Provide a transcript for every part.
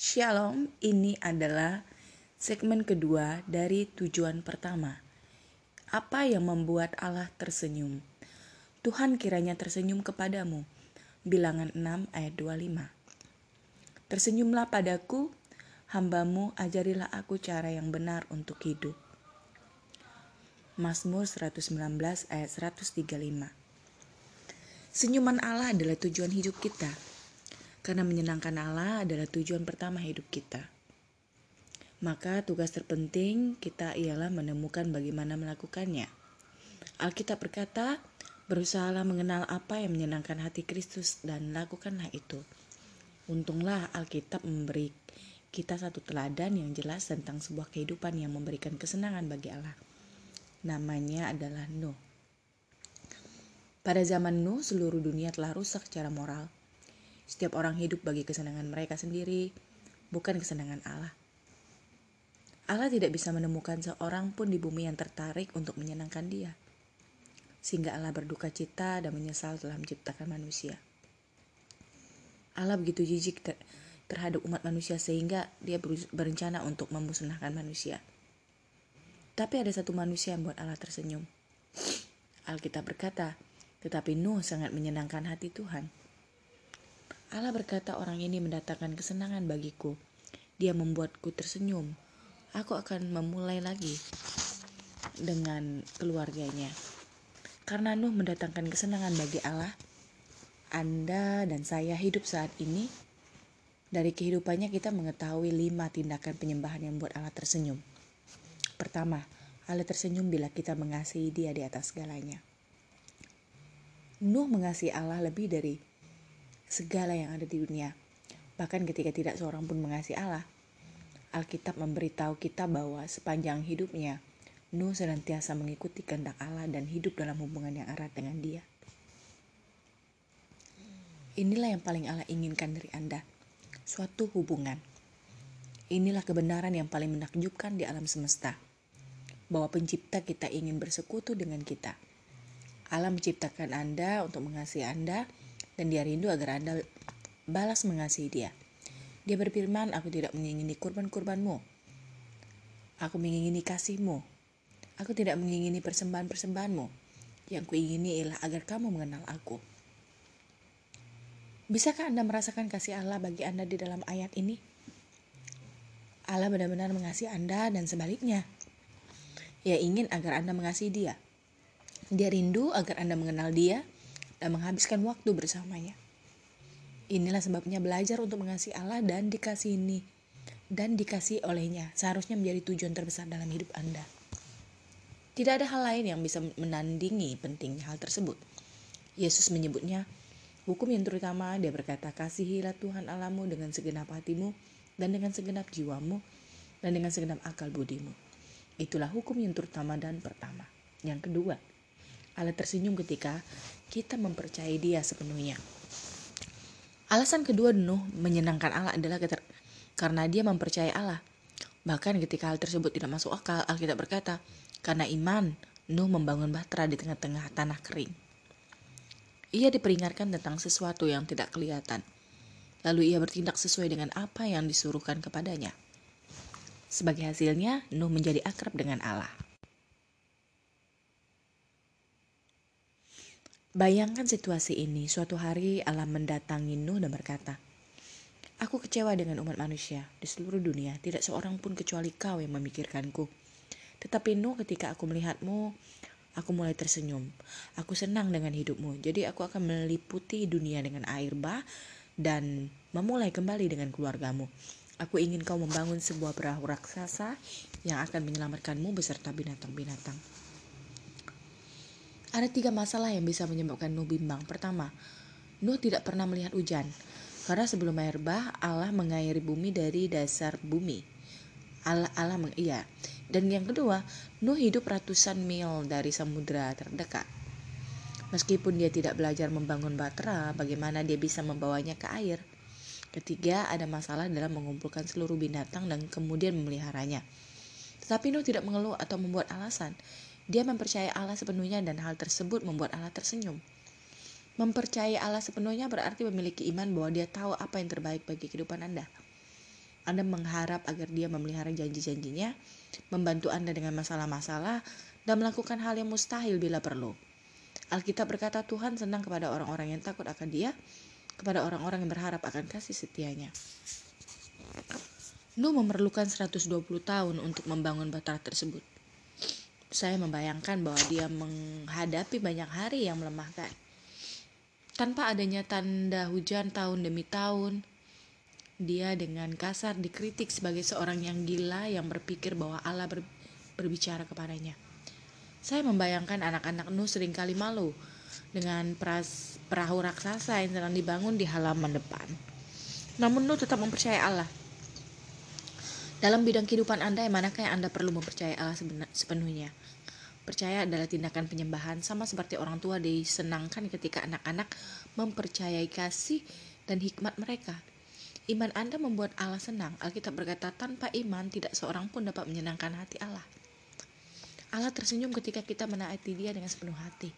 Shalom, ini adalah segmen kedua dari tujuan pertama. Apa yang membuat Allah tersenyum? Tuhan kiranya tersenyum kepadamu. Bilangan 6 ayat 25. Tersenyumlah padaku, hambamu ajarilah aku cara yang benar untuk hidup. Mazmur 119 ayat 135. Senyuman Allah adalah tujuan hidup kita karena menyenangkan Allah adalah tujuan pertama hidup kita. Maka tugas terpenting kita ialah menemukan bagaimana melakukannya. Alkitab berkata, berusahalah mengenal apa yang menyenangkan hati Kristus dan lakukanlah itu. Untunglah Alkitab memberi kita satu teladan yang jelas tentang sebuah kehidupan yang memberikan kesenangan bagi Allah. Namanya adalah Nuh. Pada zaman Nuh, seluruh dunia telah rusak secara moral setiap orang hidup bagi kesenangan mereka sendiri, bukan kesenangan Allah. Allah tidak bisa menemukan seorang pun di bumi yang tertarik untuk menyenangkan dia. Sehingga Allah berduka cita dan menyesal telah menciptakan manusia. Allah begitu jijik ter terhadap umat manusia sehingga dia berencana untuk memusnahkan manusia. Tapi ada satu manusia yang buat Allah tersenyum. Alkitab berkata, tetapi Nuh sangat menyenangkan hati Tuhan. Allah berkata orang ini mendatangkan kesenangan bagiku. Dia membuatku tersenyum. Aku akan memulai lagi dengan keluarganya. Karena Nuh mendatangkan kesenangan bagi Allah, Anda dan saya hidup saat ini. Dari kehidupannya kita mengetahui lima tindakan penyembahan yang membuat Allah tersenyum. Pertama, Allah tersenyum bila kita mengasihi dia di atas segalanya. Nuh mengasihi Allah lebih dari segala yang ada di dunia. Bahkan ketika tidak seorang pun mengasihi Allah, Alkitab memberitahu kita bahwa sepanjang hidupnya, Nuh senantiasa mengikuti kehendak Allah dan hidup dalam hubungan yang erat dengan dia. Inilah yang paling Allah inginkan dari Anda, suatu hubungan. Inilah kebenaran yang paling menakjubkan di alam semesta, bahwa pencipta kita ingin bersekutu dengan kita. Allah menciptakan Anda untuk mengasihi Anda, dan dia rindu agar Anda balas mengasihi dia. Dia berfirman, aku tidak mengingini kurban-kurbanmu. Aku mengingini kasihmu. Aku tidak mengingini persembahan-persembahanmu. Yang kuingini ialah agar kamu mengenal aku. Bisakah Anda merasakan kasih Allah bagi Anda di dalam ayat ini? Allah benar-benar mengasihi Anda dan sebaliknya. Ia ingin agar Anda mengasihi dia. Dia rindu agar Anda mengenal dia dan menghabiskan waktu bersamanya. Inilah sebabnya belajar untuk mengasihi Allah dan dikasih ini dan dikasih olehnya seharusnya menjadi tujuan terbesar dalam hidup Anda. Tidak ada hal lain yang bisa menandingi pentingnya hal tersebut. Yesus menyebutnya hukum yang terutama dia berkata kasihilah Tuhan Allahmu dengan segenap hatimu dan dengan segenap jiwamu dan dengan segenap akal budimu. Itulah hukum yang terutama dan pertama. Yang kedua, Allah tersenyum ketika kita mempercayai dia sepenuhnya. Alasan kedua Nuh menyenangkan Allah adalah karena dia mempercayai Allah. Bahkan ketika hal tersebut tidak masuk akal, Alkitab berkata, karena iman, Nuh membangun bahtera di tengah-tengah tanah kering. Ia diperingatkan tentang sesuatu yang tidak kelihatan. Lalu ia bertindak sesuai dengan apa yang disuruhkan kepadanya. Sebagai hasilnya, Nuh menjadi akrab dengan Allah. Bayangkan situasi ini, suatu hari Allah mendatangi Nuh dan berkata, Aku kecewa dengan umat manusia di seluruh dunia, tidak seorang pun kecuali kau yang memikirkanku. Tetapi Nuh ketika aku melihatmu, aku mulai tersenyum. Aku senang dengan hidupmu, jadi aku akan meliputi dunia dengan air bah dan memulai kembali dengan keluargamu. Aku ingin kau membangun sebuah perahu raksasa yang akan menyelamatkanmu beserta binatang-binatang. Ada tiga masalah yang bisa menyebabkan Nuh bimbang. Pertama, Nuh tidak pernah melihat hujan. Karena sebelum air bah, Allah mengairi bumi dari dasar bumi. Allah Allah meng, iya. Dan yang kedua, Nuh hidup ratusan mil dari samudera terdekat. Meskipun dia tidak belajar membangun batra, bagaimana dia bisa membawanya ke air? Ketiga, ada masalah dalam mengumpulkan seluruh binatang dan kemudian memeliharanya. Tetapi Nuh tidak mengeluh atau membuat alasan. Dia mempercayai Allah sepenuhnya dan hal tersebut membuat Allah tersenyum. Mempercayai Allah sepenuhnya berarti memiliki iman bahwa dia tahu apa yang terbaik bagi kehidupan Anda. Anda mengharap agar dia memelihara janji-janjinya, membantu Anda dengan masalah-masalah, dan melakukan hal yang mustahil bila perlu. Alkitab berkata Tuhan senang kepada orang-orang yang takut akan dia, kepada orang-orang yang berharap akan kasih setianya. Nuh memerlukan 120 tahun untuk membangun Bahtera tersebut. Saya membayangkan bahwa dia menghadapi banyak hari yang melemahkan. Tanpa adanya tanda hujan tahun demi tahun, dia dengan kasar dikritik sebagai seorang yang gila yang berpikir bahwa Allah ber, berbicara kepadanya. Saya membayangkan anak-anak Nuh sering kali malu dengan perahu raksasa yang sedang dibangun di halaman depan. Namun Nuh tetap mempercayai Allah. Dalam bidang kehidupan Anda, yang manakah yang Anda perlu mempercayai Allah sepenuhnya? Percaya adalah tindakan penyembahan sama seperti orang tua disenangkan ketika anak-anak mempercayai kasih dan hikmat mereka. Iman Anda membuat Allah senang. Alkitab berkata, tanpa iman tidak seorang pun dapat menyenangkan hati Allah. Allah tersenyum ketika kita menaati dia dengan sepenuh hati.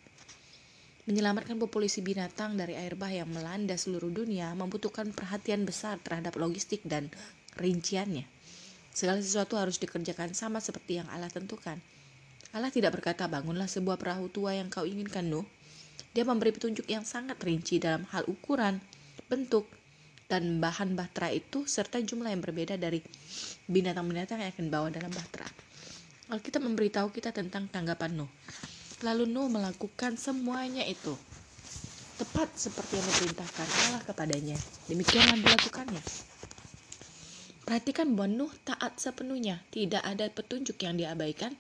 Menyelamatkan populasi binatang dari air bah yang melanda seluruh dunia membutuhkan perhatian besar terhadap logistik dan rinciannya. Segala sesuatu harus dikerjakan sama seperti yang Allah tentukan. Allah tidak berkata, bangunlah sebuah perahu tua yang kau inginkan, Nuh. Dia memberi petunjuk yang sangat rinci dalam hal ukuran, bentuk, dan bahan bahtera itu serta jumlah yang berbeda dari binatang-binatang yang akan dibawa dalam bahtera. Alkitab memberitahu kita tentang tanggapan Nuh. Lalu Nuh melakukan semuanya itu. Tepat seperti yang diperintahkan Allah kepadanya. Demikianlah dilakukannya. Perhatikan bahwa taat sepenuhnya. Tidak ada petunjuk yang diabaikan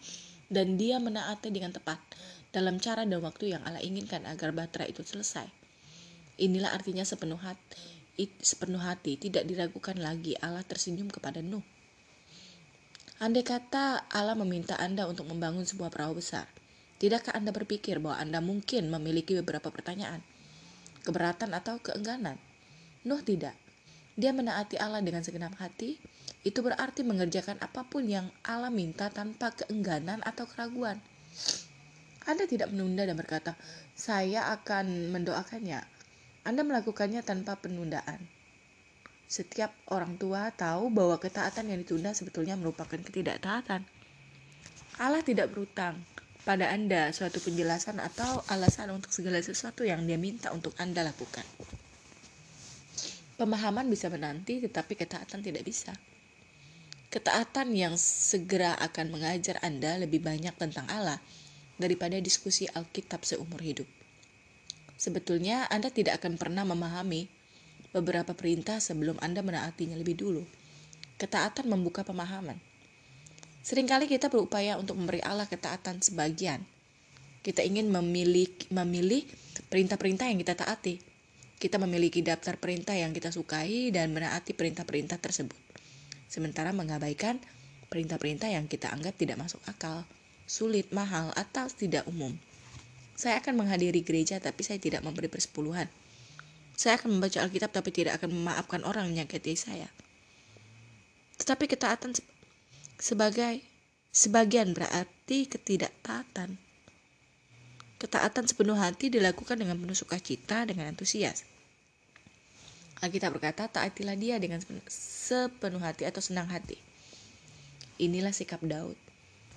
dan dia menaati dengan tepat dalam cara dan waktu yang Allah inginkan agar bahtera itu selesai. Inilah artinya sepenuh hati sepenuh hati, tidak diragukan lagi Allah tersenyum kepada Nuh. Andai kata Allah meminta Anda untuk membangun sebuah perahu besar, tidakkah Anda berpikir bahwa Anda mungkin memiliki beberapa pertanyaan, keberatan atau keengganan? Nuh tidak. Dia menaati Allah dengan segenap hati, itu berarti mengerjakan apa pun yang Allah minta tanpa keengganan atau keraguan. Anda tidak menunda dan berkata, saya akan mendoakannya anda melakukannya tanpa penundaan. Setiap orang tua tahu bahwa ketaatan yang ditunda sebetulnya merupakan ketidaktaatan. Allah tidak berutang pada Anda suatu penjelasan atau alasan untuk segala sesuatu yang Dia minta untuk Anda lakukan. Pemahaman bisa menanti, tetapi ketaatan tidak bisa. Ketaatan yang segera akan mengajar Anda lebih banyak tentang Allah daripada diskusi Alkitab seumur hidup. Sebetulnya Anda tidak akan pernah memahami beberapa perintah sebelum Anda menaatinya lebih dulu. Ketaatan membuka pemahaman. Seringkali kita berupaya untuk memberi Allah ketaatan sebagian. Kita ingin memilih memilih perintah-perintah yang kita taati. Kita memiliki daftar perintah yang kita sukai dan menaati perintah-perintah tersebut. Sementara mengabaikan perintah-perintah yang kita anggap tidak masuk akal, sulit, mahal, atau tidak umum. Saya akan menghadiri gereja tapi saya tidak memberi persepuluhan. Saya akan membaca Alkitab tapi tidak akan memaafkan orang yang menyakiti saya. Tetapi ketaatan sebagai sebagian berarti ketidaktaatan. Ketaatan sepenuh hati dilakukan dengan penuh sukacita, dengan antusias. Alkitab berkata, taatilah dia dengan sepenuh hati atau senang hati. Inilah sikap Daud.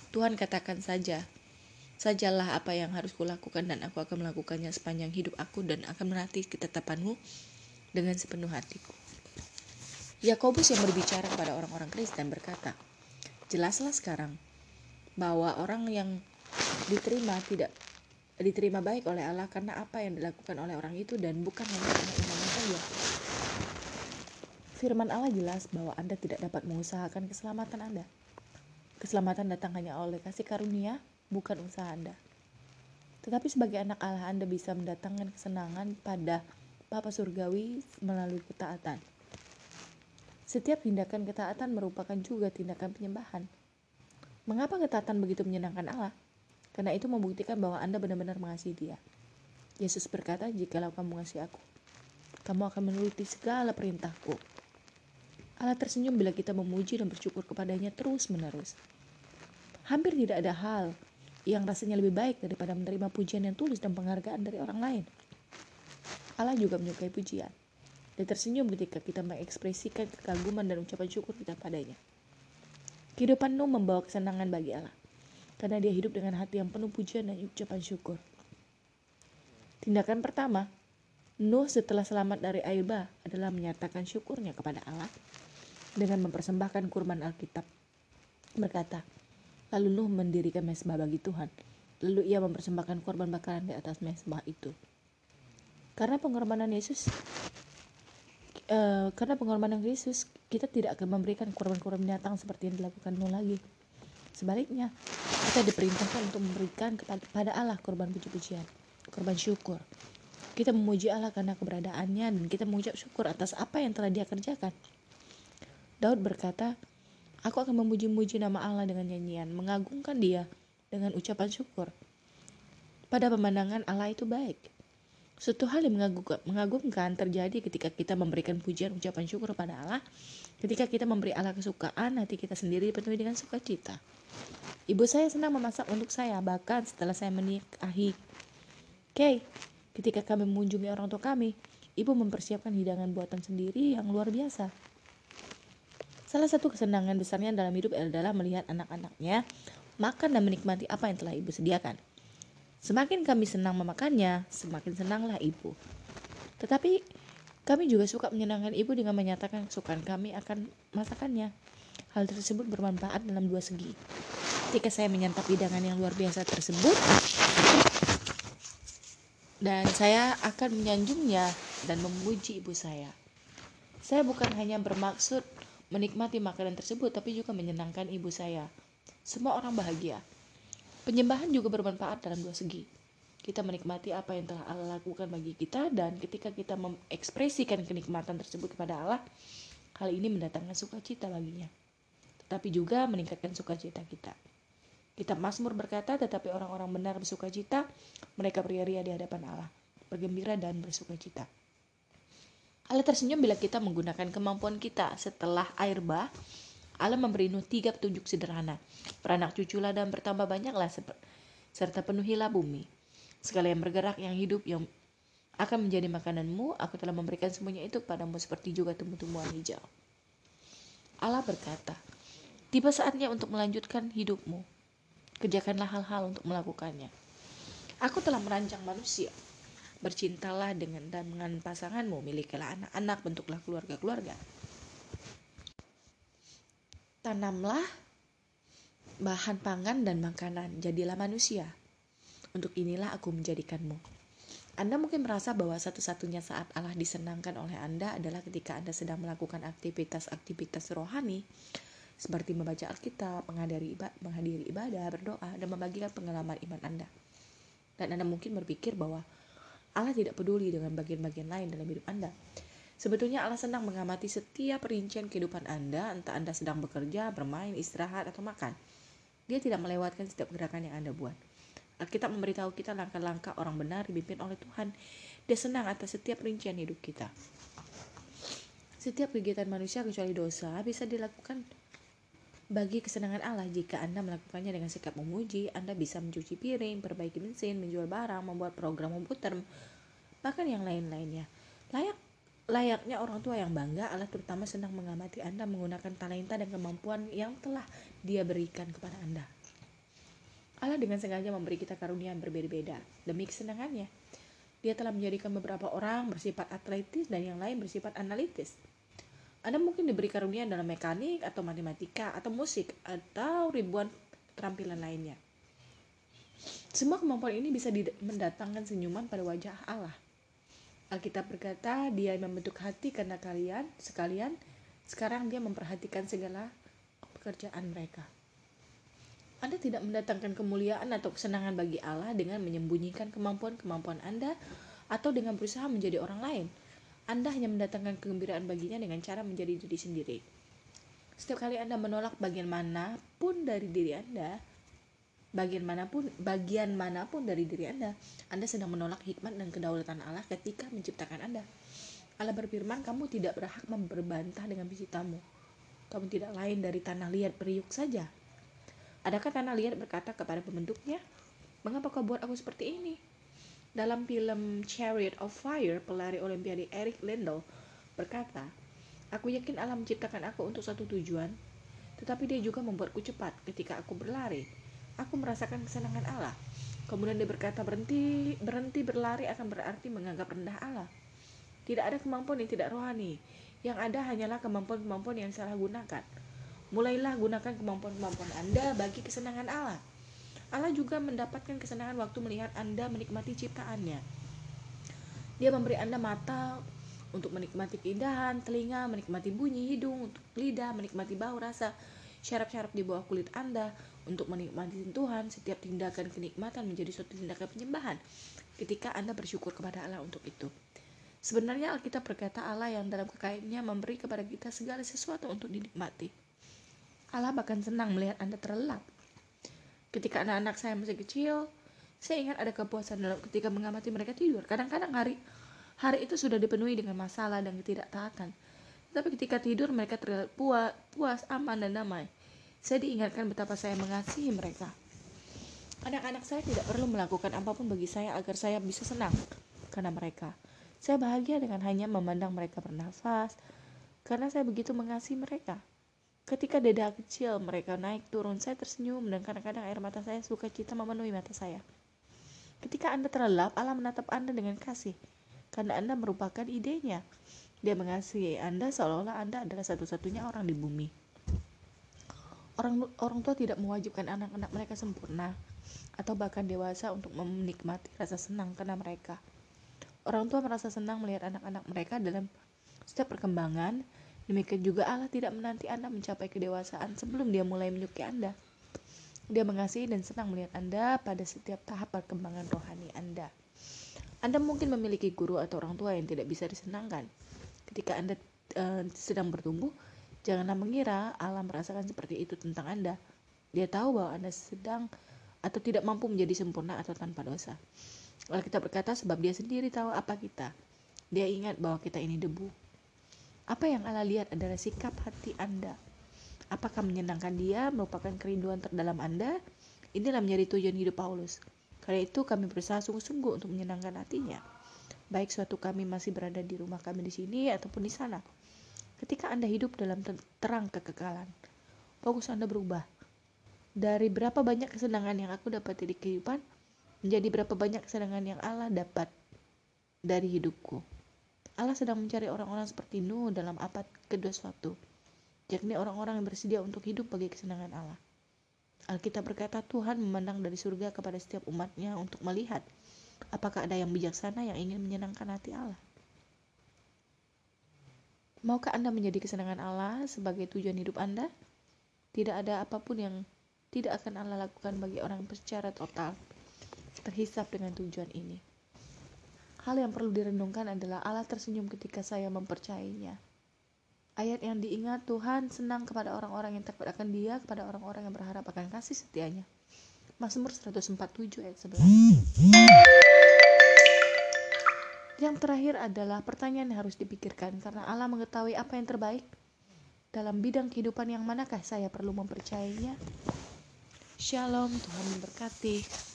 Tuhan katakan saja, Sajalah apa yang harus kulakukan dan aku akan melakukannya sepanjang hidup aku dan akan menanti ketetapanmu dengan sepenuh hatiku. Yakobus yang berbicara kepada orang-orang Kristen berkata, jelaslah sekarang bahwa orang yang diterima tidak diterima baik oleh Allah karena apa yang dilakukan oleh orang itu dan bukan hanya karena imannya saja. Firman Allah jelas bahwa Anda tidak dapat mengusahakan keselamatan Anda. Keselamatan datang hanya oleh kasih karunia bukan usaha Anda. Tetapi sebagai anak Allah Anda bisa mendatangkan kesenangan pada Bapa Surgawi melalui ketaatan. Setiap tindakan ketaatan merupakan juga tindakan penyembahan. Mengapa ketaatan begitu menyenangkan Allah? Karena itu membuktikan bahwa Anda benar-benar mengasihi dia. Yesus berkata, jikalau kamu mengasihi aku, kamu akan menuruti segala perintahku. Allah tersenyum bila kita memuji dan bersyukur kepadanya terus-menerus. Hampir tidak ada hal yang rasanya lebih baik daripada menerima pujian yang tulus dan penghargaan dari orang lain. Allah juga menyukai pujian. Dia tersenyum ketika kita mengekspresikan kekaguman dan ucapan syukur kita padanya. Kehidupan Nuh membawa kesenangan bagi Allah. Karena dia hidup dengan hati yang penuh pujian dan ucapan syukur. Tindakan pertama, Nuh setelah selamat dari air bah adalah menyatakan syukurnya kepada Allah dengan mempersembahkan kurban Alkitab. Berkata, lalu Nuh mendirikan mesbah bagi Tuhan. Lalu ia mempersembahkan korban bakaran di atas mesbah itu. Karena pengorbanan Yesus, uh, karena pengorbanan Yesus, kita tidak akan memberikan korban-korban binatang seperti yang dilakukan Nuh lagi. Sebaliknya, kita diperintahkan untuk memberikan kepada Allah korban puji-pujian, korban syukur. Kita memuji Allah karena keberadaannya dan kita mengucap syukur atas apa yang telah dia kerjakan. Daud berkata, Aku akan memuji-muji nama Allah dengan nyanyian, mengagungkan dia dengan ucapan syukur. Pada pemandangan Allah itu baik. Suatu hal yang mengagumkan terjadi ketika kita memberikan pujian ucapan syukur kepada Allah, ketika kita memberi Allah kesukaan, hati kita sendiri dipenuhi dengan sukacita. Ibu saya senang memasak untuk saya, bahkan setelah saya menikahi Kay, ketika kami mengunjungi orang tua kami, ibu mempersiapkan hidangan buatan sendiri yang luar biasa. Salah satu kesenangan besarnya dalam hidup adalah melihat anak-anaknya makan dan menikmati apa yang telah ibu sediakan. Semakin kami senang memakannya, semakin senanglah ibu. Tetapi kami juga suka menyenangkan ibu dengan menyatakan kesukaan kami akan masakannya. Hal tersebut bermanfaat dalam dua segi. Ketika saya menyantap hidangan yang luar biasa tersebut, dan saya akan menyanjungnya dan memuji ibu saya. Saya bukan hanya bermaksud menikmati makanan tersebut tapi juga menyenangkan ibu saya. Semua orang bahagia. Penyembahan juga bermanfaat dalam dua segi. Kita menikmati apa yang telah Allah lakukan bagi kita dan ketika kita mengekspresikan kenikmatan tersebut kepada Allah, hal ini mendatangkan sukacita baginya. Tetapi juga meningkatkan sukacita kita. Kitab Mazmur berkata, tetapi orang-orang benar bersukacita, mereka pria-ria di hadapan Allah, bergembira dan bersukacita. Allah tersenyum bila kita menggunakan kemampuan kita. Setelah air bah, Allah memberi Nuh tiga petunjuk sederhana. Beranak cuculah dan bertambah banyaklah serta penuhilah bumi. Segala yang bergerak, yang hidup, yang akan menjadi makananmu, aku telah memberikan semuanya itu padamu seperti juga tumbuh-tumbuhan hijau. Allah berkata, tiba saatnya untuk melanjutkan hidupmu. Kerjakanlah hal-hal untuk melakukannya. Aku telah merancang manusia Bercintalah dengan dan dengan pasanganmu, milikilah anak-anak, bentuklah keluarga-keluarga. Tanamlah bahan pangan dan makanan, jadilah manusia. Untuk inilah aku menjadikanmu. Anda mungkin merasa bahwa satu-satunya saat Allah disenangkan oleh Anda adalah ketika Anda sedang melakukan aktivitas-aktivitas rohani seperti membaca Alkitab, menghadiri ibadah, menghadiri ibadah, berdoa, dan membagikan pengalaman iman Anda. Dan Anda mungkin berpikir bahwa Allah tidak peduli dengan bagian-bagian lain dalam hidup Anda. Sebetulnya Allah senang mengamati setiap rincian kehidupan Anda, entah Anda sedang bekerja, bermain, istirahat, atau makan. Dia tidak melewatkan setiap gerakan yang Anda buat. Alkitab memberitahu kita langkah-langkah orang benar dipimpin oleh Tuhan. Dia senang atas setiap rincian hidup kita. Setiap kegiatan manusia kecuali dosa bisa dilakukan bagi kesenangan Allah, jika Anda melakukannya dengan sikap memuji, Anda bisa mencuci piring, perbaiki mesin, menjual barang, membuat program komputer, bahkan yang lain-lainnya. Layak layaknya orang tua yang bangga, Allah terutama senang mengamati Anda menggunakan talenta dan kemampuan yang telah Dia berikan kepada Anda. Allah dengan sengaja memberi kita karunia yang berbeda-beda demi kesenangannya. Dia telah menjadikan beberapa orang bersifat atletis dan yang lain bersifat analitis. Anda mungkin diberi karunia dalam mekanik atau matematika atau musik atau ribuan keterampilan lainnya. Semua kemampuan ini bisa mendatangkan senyuman pada wajah Allah. Alkitab berkata, dia membentuk hati karena kalian sekalian sekarang dia memperhatikan segala pekerjaan mereka. Anda tidak mendatangkan kemuliaan atau kesenangan bagi Allah dengan menyembunyikan kemampuan-kemampuan Anda atau dengan berusaha menjadi orang lain anda hanya mendatangkan kegembiraan baginya dengan cara menjadi diri sendiri. Setiap kali Anda menolak bagian mana pun dari diri Anda, bagian mana pun bagian mana pun dari diri Anda, Anda sedang menolak hikmat dan kedaulatan Allah ketika menciptakan Anda. Allah berfirman, kamu tidak berhak memberbantah dengan penciptamu. Kamu tidak lain dari tanah liat periuk saja. Adakah tanah liat berkata kepada pembentuknya, mengapa kau buat aku seperti ini? Dalam film Chariot of Fire, pelari olimpiade Eric Lindell berkata, Aku yakin Allah menciptakan aku untuk satu tujuan, tetapi dia juga membuatku cepat ketika aku berlari. Aku merasakan kesenangan Allah. Kemudian dia berkata berhenti, berhenti berlari akan berarti menganggap rendah Allah. Tidak ada kemampuan yang tidak rohani. Yang ada hanyalah kemampuan-kemampuan yang salah gunakan. Mulailah gunakan kemampuan-kemampuan Anda bagi kesenangan Allah. Allah juga mendapatkan kesenangan waktu melihat Anda menikmati ciptaannya. Dia memberi Anda mata untuk menikmati keindahan, telinga, menikmati bunyi hidung, untuk lidah, menikmati bau rasa, syaraf-syaraf di bawah kulit Anda, untuk menikmati sentuhan, setiap tindakan kenikmatan menjadi suatu tindakan penyembahan ketika Anda bersyukur kepada Allah untuk itu. Sebenarnya Alkitab berkata Allah yang dalam kekayaannya memberi kepada kita segala sesuatu untuk dinikmati. Allah bahkan senang melihat Anda terlelap. Ketika anak-anak saya masih kecil, saya ingat ada kepuasan dalam ketika mengamati mereka tidur. Kadang-kadang hari Hari itu sudah dipenuhi dengan masalah dan ketidaktaatan. Tapi ketika tidur mereka terlihat puas, puas, aman, dan damai. Saya diingatkan betapa saya mengasihi mereka. Anak-anak saya tidak perlu melakukan apa pun bagi saya agar saya bisa senang karena mereka. Saya bahagia dengan hanya memandang mereka bernafas karena saya begitu mengasihi mereka. Ketika dada kecil mereka naik turun, saya tersenyum dan kadang-kadang air mata saya suka cita memenuhi mata saya. Ketika Anda terlelap, Allah menatap Anda dengan kasih karena Anda merupakan idenya. Dia mengasihi Anda seolah-olah Anda adalah satu-satunya orang di bumi. Orang orang tua tidak mewajibkan anak-anak mereka sempurna atau bahkan dewasa untuk menikmati rasa senang karena mereka. Orang tua merasa senang melihat anak-anak mereka dalam setiap perkembangan. Demikian juga Allah tidak menanti Anda mencapai kedewasaan sebelum Dia mulai menyukai Anda. Dia mengasihi dan senang melihat Anda pada setiap tahap perkembangan rohani Anda. Anda mungkin memiliki guru atau orang tua yang tidak bisa disenangkan. Ketika Anda uh, sedang bertumbuh, janganlah mengira Allah merasakan seperti itu tentang Anda. Dia tahu bahwa Anda sedang atau tidak mampu menjadi sempurna atau tanpa dosa. Kalau kita berkata sebab dia sendiri tahu apa kita. Dia ingat bahwa kita ini debu. Apa yang Allah lihat adalah sikap hati Anda. Apakah menyenangkan dia merupakan kerinduan terdalam Anda? Inilah menjadi tujuan hidup Paulus. Karena itu kami berusaha sungguh-sungguh untuk menyenangkan hatinya. Baik suatu kami masih berada di rumah kami di sini ataupun di sana. Ketika Anda hidup dalam terang kekekalan, fokus Anda berubah. Dari berapa banyak kesenangan yang aku dapat di kehidupan, menjadi berapa banyak kesenangan yang Allah dapat dari hidupku. Allah sedang mencari orang-orang seperti Nuh dalam abad kedua suatu, yakni orang-orang yang bersedia untuk hidup bagi kesenangan Allah. Alkitab berkata Tuhan memandang dari surga kepada setiap umatnya untuk melihat apakah ada yang bijaksana yang ingin menyenangkan hati Allah. Maukah Anda menjadi kesenangan Allah sebagai tujuan hidup Anda? Tidak ada apa pun yang tidak akan Allah lakukan bagi orang secara total terhisap dengan tujuan ini. Hal yang perlu direnungkan adalah Allah tersenyum ketika saya mempercayainya. Ayat yang diingat Tuhan senang kepada orang-orang yang takut akan dia, kepada orang-orang yang berharap akan kasih setianya. Mazmur 147 ayat 11. Yang terakhir adalah pertanyaan yang harus dipikirkan karena Allah mengetahui apa yang terbaik. Dalam bidang kehidupan yang manakah saya perlu mempercayainya? Shalom, Tuhan memberkati.